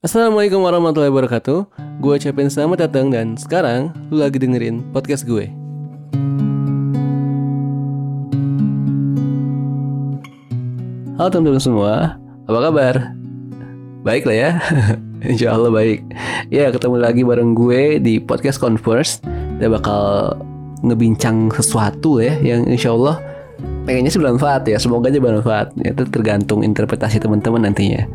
Assalamualaikum warahmatullahi wabarakatuh. Gue ucapin selamat datang dan sekarang lu lagi dengerin podcast gue. Halo teman-teman semua, apa kabar? Baik lah ya, insya Allah baik. Ya ketemu lagi bareng gue di podcast Converse. Kita bakal ngebincang sesuatu ya yang insya Allah pengennya sih bermanfaat ya. Semoga aja bermanfaat. Itu tergantung interpretasi teman-teman nantinya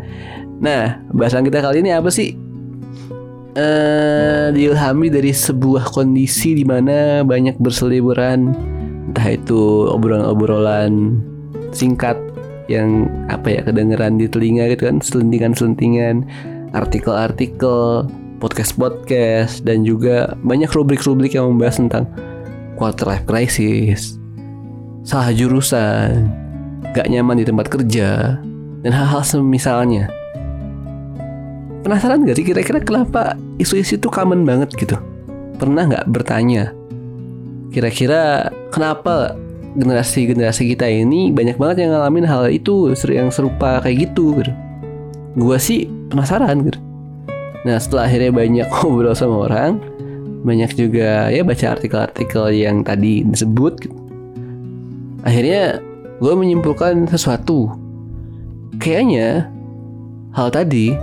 Nah, bahasan kita kali ini apa sih? Eh, diilhami dari sebuah kondisi di mana banyak berseliweran entah itu obrolan-obrolan singkat yang apa ya kedengeran di telinga gitu kan selentingan-selentingan artikel-artikel podcast-podcast dan juga banyak rubrik-rubrik yang membahas tentang quarter life crisis salah jurusan gak nyaman di tempat kerja dan hal-hal semisalnya penasaran gak sih kira-kira kenapa isu-isu itu common banget gitu? Pernah nggak bertanya kira-kira kenapa generasi-generasi kita ini banyak banget yang ngalamin hal itu yang serupa kayak gitu gitu. Gua sih penasaran gitu. Nah setelah akhirnya banyak ngobrol sama orang, banyak juga ya baca artikel-artikel yang tadi disebut gitu. Akhirnya gue menyimpulkan sesuatu. Kayaknya hal tadi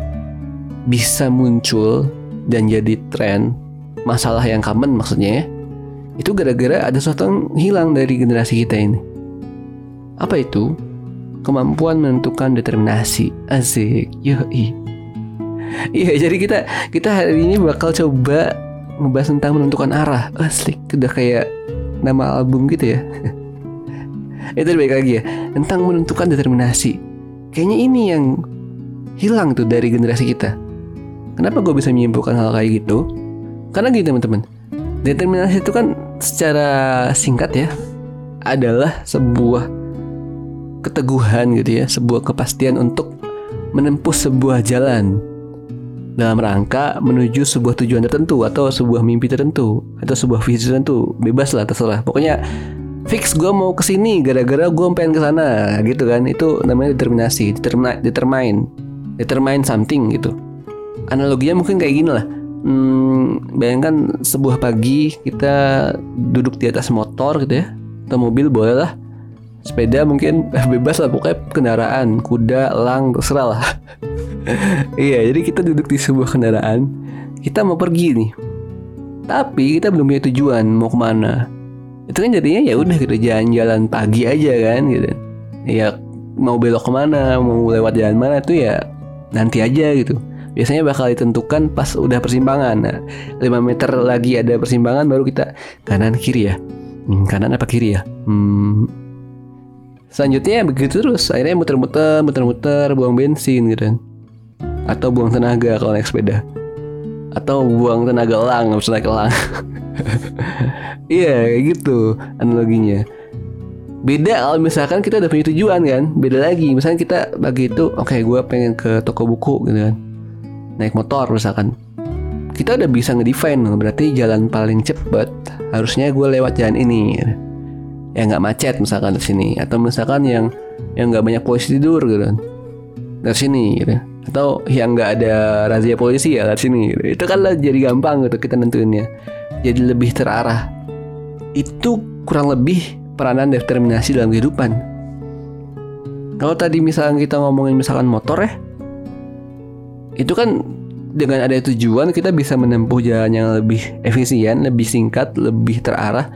bisa muncul dan jadi tren masalah yang common maksudnya ya itu gara-gara ada sesuatu yang hilang dari generasi kita ini. Apa itu? Kemampuan menentukan determinasi. Asik. Yoi. Iya jadi kita kita hari ini bakal coba ngebahas tentang menentukan arah. Asik. Udah kayak nama album gitu ya. Itu baik lagi ya. Tentang menentukan determinasi. Kayaknya ini yang hilang tuh dari generasi kita Kenapa gue bisa menyimpulkan hal kayak gitu? Karena gini teman-teman, determinasi itu kan secara singkat ya adalah sebuah keteguhan gitu ya, sebuah kepastian untuk menempuh sebuah jalan dalam rangka menuju sebuah tujuan tertentu atau sebuah mimpi tertentu atau sebuah visi tertentu. Bebas lah terserah. Pokoknya fix gue mau ke sini gara-gara gue pengen ke sana gitu kan. Itu namanya determinasi determine determine determine something gitu analoginya mungkin kayak gini lah. Hmm, bayangkan sebuah pagi kita duduk di atas motor gitu ya atau mobil boleh lah. Sepeda mungkin bebas lah pokoknya kendaraan kuda elang terserah lah. Iya jadi kita duduk di sebuah kendaraan kita mau pergi nih. Tapi kita belum punya tujuan mau ke mana. Itu kan jadinya ya udah kita jalan-jalan pagi aja kan gitu. Ya mau belok ke mana mau lewat jalan mana tuh ya nanti aja gitu biasanya bakal ditentukan pas udah persimpangan. Nah, 5 meter lagi ada persimpangan baru kita kanan kiri ya. Hmm, kanan apa kiri ya? Hmm. Selanjutnya begitu terus, akhirnya muter-muter, muter-muter, buang bensin gitu kan. Atau buang tenaga kalau naik sepeda. Atau buang tenaga elang, harus naik elang. Iya, kayak gitu analoginya beda kalau misalkan kita udah punya tujuan kan beda lagi misalnya kita bagi itu oke okay, gue pengen ke toko buku gitu kan naik motor misalkan. Kita udah bisa ngedefine berarti jalan paling cepet harusnya gue lewat jalan ini. Yang nggak macet misalkan di sini atau misalkan yang yang nggak banyak polisi tidur gitu kan. Dari sini gitu. Atau yang nggak ada razia polisi ya dari sini gitu. itu kan lah jadi gampang gitu kita nentuinnya. Jadi lebih terarah. Itu kurang lebih peranan determinasi dalam kehidupan. Kalau tadi misalnya kita ngomongin misalkan motor ya itu kan dengan ada tujuan kita bisa menempuh jalan yang lebih efisien, lebih singkat, lebih terarah.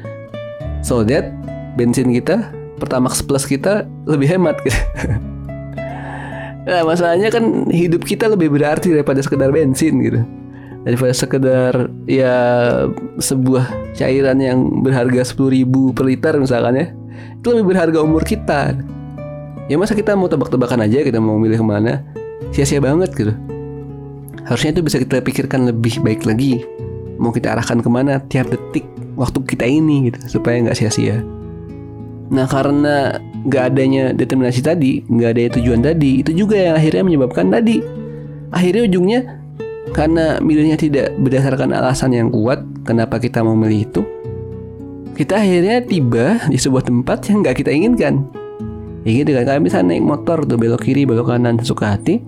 So that bensin kita, Pertamax Plus kita lebih hemat gitu. nah, masalahnya kan hidup kita lebih berarti daripada sekedar bensin gitu. Daripada sekedar ya sebuah cairan yang berharga 10 ribu per liter misalkan ya. Itu lebih berharga umur kita. Ya masa kita mau tebak-tebakan aja kita mau milih ke mana Sia-sia banget gitu harusnya itu bisa kita pikirkan lebih baik lagi. Mau kita arahkan ke mana tiap detik waktu kita ini gitu supaya nggak sia-sia. Nah karena nggak adanya determinasi tadi nggak ada tujuan tadi itu juga yang akhirnya menyebabkan tadi. Akhirnya ujungnya karena milihnya tidak berdasarkan alasan yang kuat kenapa kita mau milih itu kita akhirnya tiba di sebuah tempat yang nggak kita inginkan. Ya gitu kan kayak misalnya naik motor tuh belok kiri belok kanan suka hati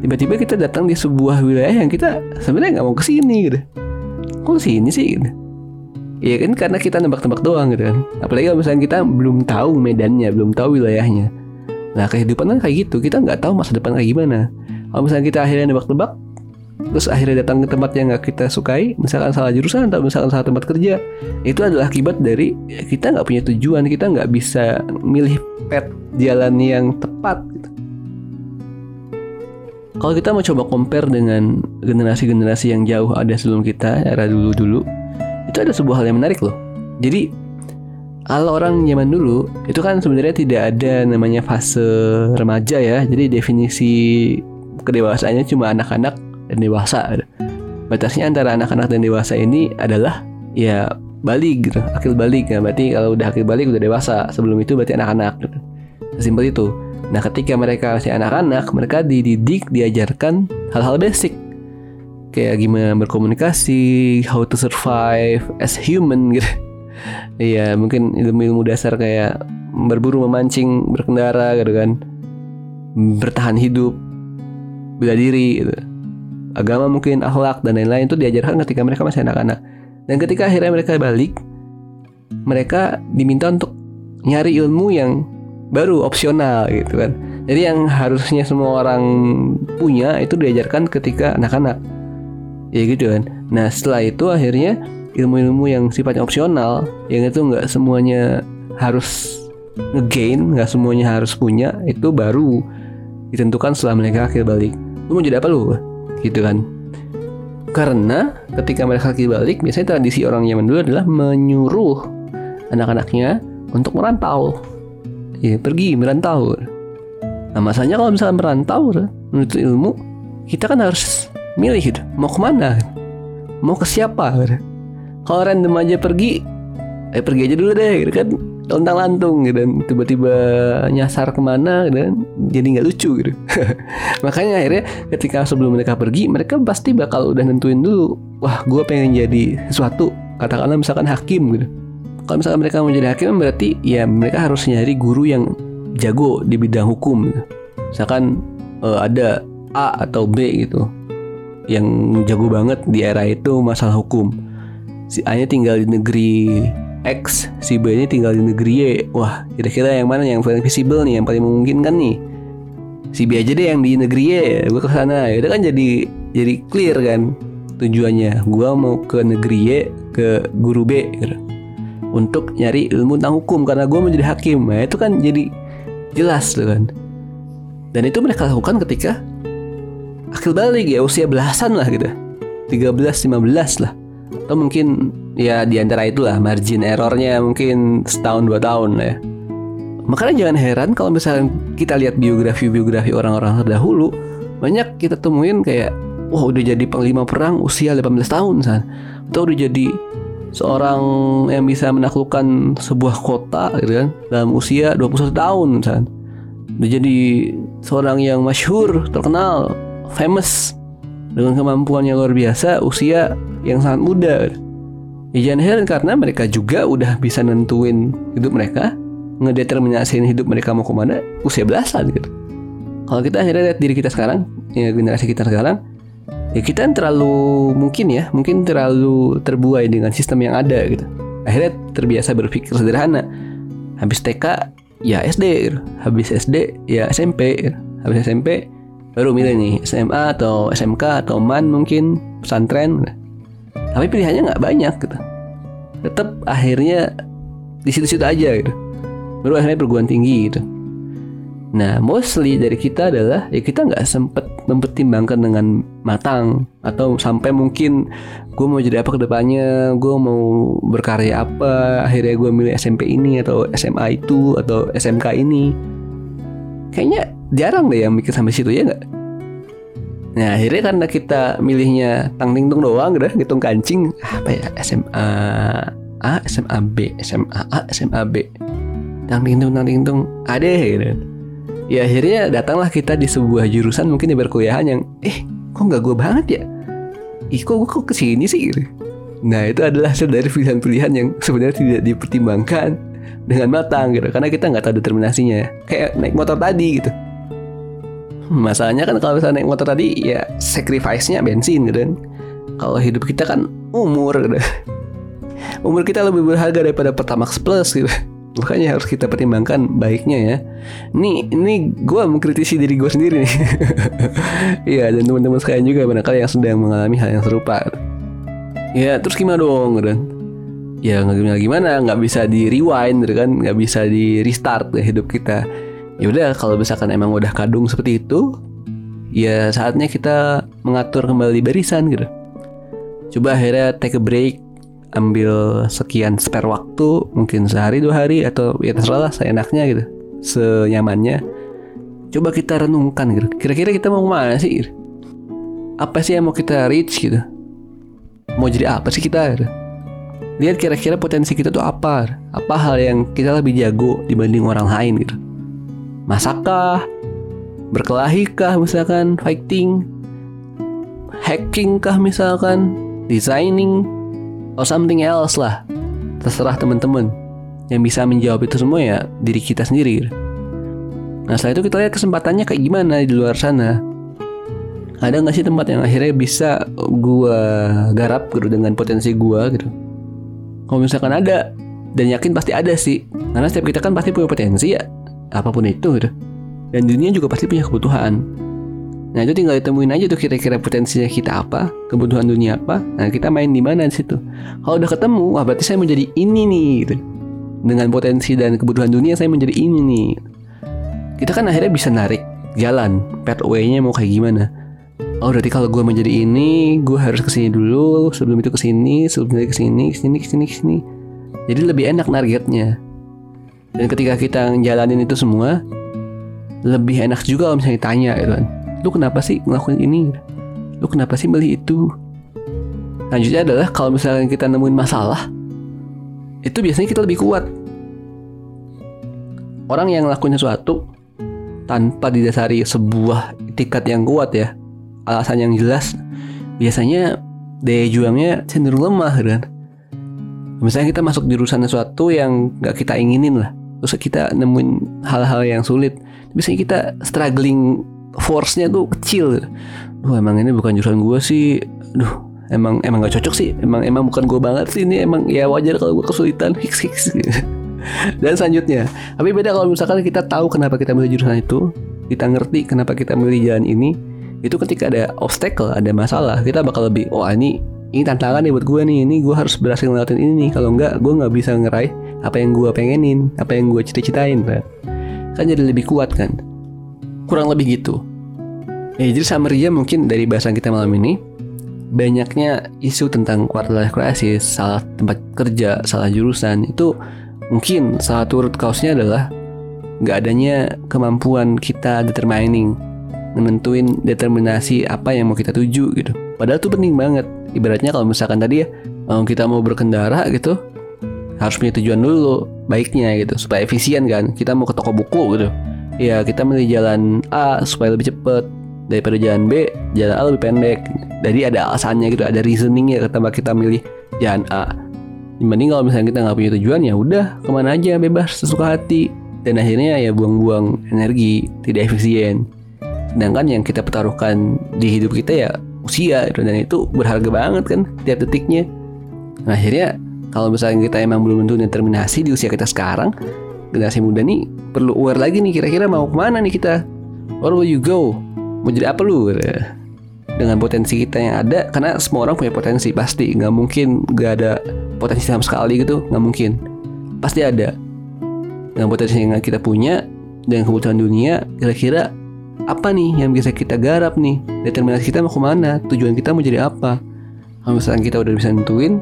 tiba-tiba kita datang di sebuah wilayah yang kita sebenarnya nggak mau ke sini gitu. Kok ke sini sih gitu? Iya kan karena kita nebak-nebak doang gitu kan. Apalagi kalau misalnya kita belum tahu medannya Belum tahu wilayahnya. Nah kehidupan kan kayak gitu. Kita nggak tahu masa depan kayak gimana. Kalau misalnya kita akhirnya nebak-nebak Terus akhirnya datang ke tempat yang nggak kita sukai Misalkan salah jurusan atau misalkan salah tempat kerja Itu adalah akibat dari Kita nggak punya tujuan. Kita nggak bisa milih pet jalan yang tepat gitu. Kalau kita mau coba compare dengan generasi-generasi yang jauh ada sebelum kita, era dulu-dulu, itu ada sebuah hal yang menarik loh. Jadi kalau orang zaman dulu itu kan sebenarnya tidak ada namanya fase remaja ya. Jadi definisi kedewasaannya cuma anak-anak dan dewasa. Batasnya antara anak-anak dan dewasa ini adalah ya balik gitu, akil balik ya. Berarti kalau udah akil balik udah dewasa. Sebelum itu berarti anak-anak. Gitu. Simpel itu. Nah, ketika mereka masih anak-anak, mereka dididik, diajarkan hal-hal basic. Kayak gimana berkomunikasi, how to survive as human gitu. Iya, mungkin ilmu-ilmu dasar kayak berburu, memancing, berkendara gitu kan. Bertahan hidup, bela diri gitu. Agama mungkin akhlak dan lain-lain itu diajarkan ketika mereka masih anak-anak. Dan ketika akhirnya mereka balik, mereka diminta untuk nyari ilmu yang baru opsional gitu kan. Jadi yang harusnya semua orang punya itu diajarkan ketika anak-anak. Ya gitu kan. Nah setelah itu akhirnya ilmu-ilmu yang sifatnya opsional, yang itu nggak semuanya harus ngegain, nggak semuanya harus punya, itu baru ditentukan setelah mereka akhir balik. Lu mau jadi apa lu? Gitu kan. Karena ketika mereka akhir balik, biasanya tradisi orang zaman dulu adalah menyuruh anak-anaknya untuk merantau ya pergi merantau. Nah masanya kalau misalnya merantau menuntut ilmu kita kan harus milih gitu mau ke mana? Mau ke siapa? Kalau random aja pergi eh pergi aja dulu deh gitu kan. Lontang lantung gitu dan tiba-tiba nyasar ke mana gitu kan. Jadi nggak lucu gitu. Makanya akhirnya ketika sebelum mereka pergi mereka pasti bakal udah nentuin dulu wah gue pengen jadi sesuatu katakanlah misalkan hakim gitu kalau misalkan mereka mau jadi hakim berarti ya mereka harus nyari guru yang jago di bidang hukum. Misalkan uh, ada A atau B gitu yang jago banget di era itu masalah hukum. Si A nya tinggal di negeri X si B nya tinggal di negeri Y. Wah kira-kira yang mana yang paling visible nih yang paling memungkinkan nih? Si B aja deh yang di negeri Y gue ke sana. Ya udah kan jadi jadi clear kan tujuannya. Gue mau ke negeri Y ke guru B gitu untuk nyari ilmu tentang hukum. Karena gue mau jadi hakim. Nah itu kan jadi jelas tuh kan. Dan itu mereka lakukan ketika akil balik ya usia belasan lah gitu. 13 15 lah. Atau mungkin ya di antara itulah margin errornya mungkin setahun dua tahun lah ya. Makanya jangan heran kalau misalnya kita lihat biografi-biografi orang-orang terdahulu banyak kita temuin kayak wah udah jadi panglima perang usia 18 tahun san. Atau udah jadi seorang yang bisa menaklukkan sebuah kota gitu kan dalam usia 21 tahun misalnya. Dia jadi seorang yang masyhur, terkenal, famous dengan kemampuan yang luar biasa usia yang sangat muda. Ya jangan heran karena mereka juga udah bisa nentuin hidup mereka, ngedeterminasiin hidup mereka mau ke mana usia belasan gitu. Kalau kita akhirnya lihat diri kita sekarang, ya generasi kita sekarang, ya kita terlalu mungkin ya mungkin terlalu terbuai dengan sistem yang ada gitu akhirnya terbiasa berpikir sederhana habis TK ya SD gitu. habis SD ya SMP gitu. habis SMP baru milih nih SMA atau SMK atau MAN mungkin pesantren gitu. tapi pilihannya nggak banyak gitu tetap akhirnya di situ-situ aja gitu baru akhirnya perguruan tinggi gitu Nah, mostly dari kita adalah ya kita nggak sempet mempertimbangkan dengan matang. Atau sampai mungkin gue mau jadi apa ke depannya, gue mau berkarya apa, akhirnya gue milih SMP ini atau SMA itu atau SMK ini. Kayaknya jarang deh yang mikir sampai situ ya nggak? Nah akhirnya karena kita milihnya tang ting tung doang udah ngitung kancing apa ya? SMA A SMA B SMA A SMA B. Tang ting tung tang ting tung ada gitu ya akhirnya datanglah kita di sebuah jurusan mungkin di perkuliahan yang eh kok nggak gue banget ya ih kok gue kok ke sini sih gitu. nah itu adalah hasil dari pilihan-pilihan yang sebenarnya tidak dipertimbangkan dengan matang gitu karena kita nggak tahu determinasinya kayak naik motor tadi gitu Masalahnya kan kalau misalnya naik motor tadi ya sacrifice-nya bensin gitu kan. Kalau hidup kita kan umur gitu. Umur kita lebih berharga daripada Pertamax Plus gitu. Makanya harus kita pertimbangkan baiknya ya. Ini ini gue mengkritisi diri gue sendiri nih. Iya dan teman-teman sekalian juga barangkali yang sedang mengalami hal yang serupa. Ya terus gimana dong kan? Ya nggak gimana gimana, nggak bisa di rewind gitu kan, nggak bisa di restart ya hidup kita. Ya udah kalau misalkan emang udah kadung seperti itu, ya saatnya kita mengatur kembali barisan gitu. Coba akhirnya take a break, ambil sekian spare waktu mungkin sehari dua hari atau ya terserah lah seenaknya gitu senyamannya. Coba kita renungkan gitu. Kira-kira kita mau ke mana sih? Gitu? apa sih yang mau kita reach gitu? Mau jadi apa sih kita gitu? lihat kira-kira potensi kita tuh apa? Apa hal yang kita lebih jago dibanding orang lain gitu? Masakkah? Berkelahi kah misalkan? Fighting? Hacking kah misalkan? Designing or something else lah. Terserah teman-teman. Yang bisa menjawab itu semua ya diri kita sendiri. Nah setelah itu kita lihat kesempatannya kayak gimana di luar sana. Ada nggak sih tempat yang akhirnya bisa gua garap gitu dengan potensi gua gitu? Kalau misalkan ada dan yakin pasti ada sih. Karena setiap kita kan pasti punya potensi ya apa pun itu gitu. Dan dunia juga pasti punya kebutuhan Nah itu tinggal ditemuin aja tuh kira-kira potensinya kita apa, kebutuhan dunia apa. Nah kita main di mana di situ. Kalau udah ketemu, wah berarti saya menjadi ini nih. Gitu. Dengan potensi dan kebutuhan dunia saya menjadi ini nih. Kita kan akhirnya bisa narik jalan, pathway-nya mau kayak gimana. Oh berarti kalau gue menjadi ini, gue harus ke sini dulu. Sebelum itu ke sini, sebelum itu ke sini, ke sini, ke sini, ke sini. Jadi lebih enak targetnya. Dan ketika kita ngejalanin itu semua, lebih enak juga kalau misalnya ditanya gitu kan lu kenapa sih ngelakuin ini? Lu kenapa sih beli itu? Lanjutnya adalah kalau misalnya kita nemuin masalah itu biasanya kita lebih kuat. Orang yang ngelakuin sesuatu tanpa didasari sebuah tiket yang kuat ya alasan yang jelas biasanya daya juangnya cenderung lemah kan? Misalnya kita masuk jurusan sesuatu yang gak kita inginin lah terus kita nemuin hal-hal yang sulit biasanya kita struggling force-nya tuh kecil. Duh emang ini bukan jurusan gue sih. Duh emang emang gak cocok sih. Emang emang bukan gue banget sih ini. Emang ya wajar kalau gue kesulitan. Hiks hiks. Dan selanjutnya, tapi beda kalau misalkan kita tahu kenapa kita milih jurusan itu, kita ngerti kenapa kita milih jalan ini, itu ketika ada obstacle, ada masalah, kita bakal lebih, oh ini ini tantangan nih buat gue nih, ini gue harus berhasil ngelakuin ini nih. Kalau enggak, gue nggak bisa ngeraih apa yang gue pengenin, apa yang gue cita-citain? Kan jadi lebih kuat kan kurang lebih gitu. Ya jadi summary mungkin dari bahasan kita malam ini banyaknya isu tentang quarter life crisis salah tempat kerja salah jurusan itu mungkin salah satu root cause-nya adalah nggak adanya kemampuan kita determining menentuin determinasi apa yang mau kita tuju gitu. Padahal itu penting banget. Ibaratnya kalau misalkan tadi ya kita mau berkendara gitu harus punya tujuan dulu baiknya gitu supaya efisien kan. Kita mau ke toko buku gitu ya kita milih jalan A supaya lebih cepet. Daripada jalan B jalan A lebih pendek. Jadi ada alasannya gitu ada reasoningnya ketika kita milih jalan A. Dibanding kalau misalnya kita nggak punya tujuan ya udah ke mana aja bebas sesuka hati. Dan akhirnya ya buang-buang energi tidak efisien. Sedangkan yang kita pertaruhkan di hidup kita ya usia gitu. dan itu berharga banget kan tiap detiknya. Nah akhirnya kalau misalnya kita emang belum tentu determinasi di usia kita sekarang generasi muda nih perlu aware lagi nih kira-kira mau ke mana nih kita? Where will you go? Mau jadi apa lu? Dengan potensi kita yang ada karena semua orang punya potensi pasti. Nggak mungkin nggak ada potensi sama sekali gitu. Nggak mungkin. Pasti ada. Dengan potensi yang kita punya dengan kebutuhan dunia kira-kira apa nih yang bisa kita garap nih? Determinasi kita mau ke mana? Tujuan kita mau jadi apa? Kalau misalnya kita udah bisa nentuin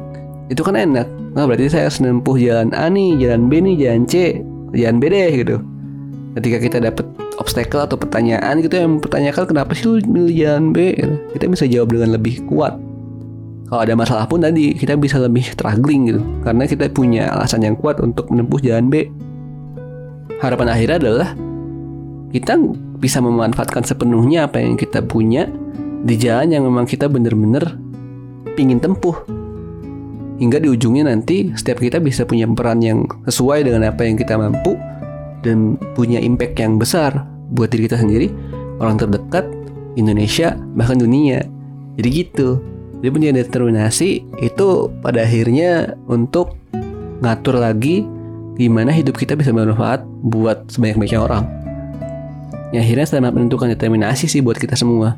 itu kan enak. Nah berarti saya harus menempuh jalan A nih jalan B nih jalan C jalan B deh gitu. Ketika kita dapat obstacle atau pertanyaan gitu yang mempertanyakan kenapa sih lu milih jalan B gitu. kita bisa jawab dengan lebih kuat. Kalau ada masalah pun tadi kita bisa lebih struggling gitu. Karena kita punya alasan yang kuat untuk menempuh jalan B. Harapan akhirnya adalah kita bisa memanfaatkan sepenuhnya apa yang kita punya di jalan yang memang kita bener-bener pingin tempuh hingga di ujungnya nanti setiap kita bisa punya peran yang sesuai dengan apa yang kita mampu dan punya impact yang besar buat diri kita sendiri orang terdekat, Indonesia, bahkan dunia. Jadi gitu. Jadi punya determinasi itu pada akhirnya untuk ngatur lagi gimana hidup kita bisa bermanfaat buat sebanyak-banyaknya orang. Yang akhirnya sangat menentukan determinasi sih buat kita semua.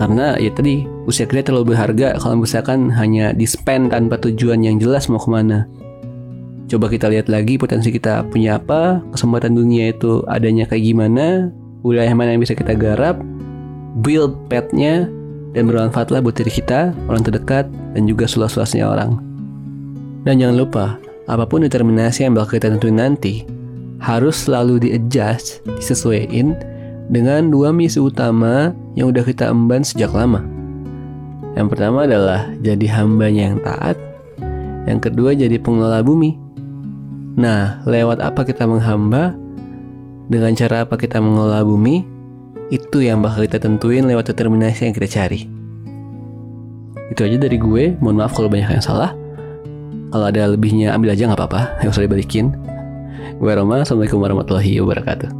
Karena ya tadi usia kita terlalu berharga kalau misalkan hanya di spend tanpa tujuan yang jelas mau ke mana. Coba kita lihat lagi potensi kita punya apa, kesempatan dunia itu adanya kayak gimana, wilayah mana yang bisa kita garap, build petnya, dan bermanfaatlah buat diri kita, orang terdekat, dan juga seluas-luasnya orang. Dan jangan lupa, apa pun determinasi yang bakal kita tentuin nanti, harus selalu di-adjust, disesuaikan dengan dua misi utama yang udah kita emban sejak lama. Yang pertama adalah jadi hambanya yang taat, yang kedua jadi pengelola bumi. Nah, lewat apa kita menghamba, dengan cara apa kita mengelola bumi, itu yang bakal kita tentuin lewat determinasi yang kita cari. Itu aja dari gue, mohon maaf kalau banyak yang salah. Kalau ada lebihnya ambil aja nggak apa-apa, yang usah dibalikin. Gue Roma, Assalamualaikum warahmatullahi wabarakatuh.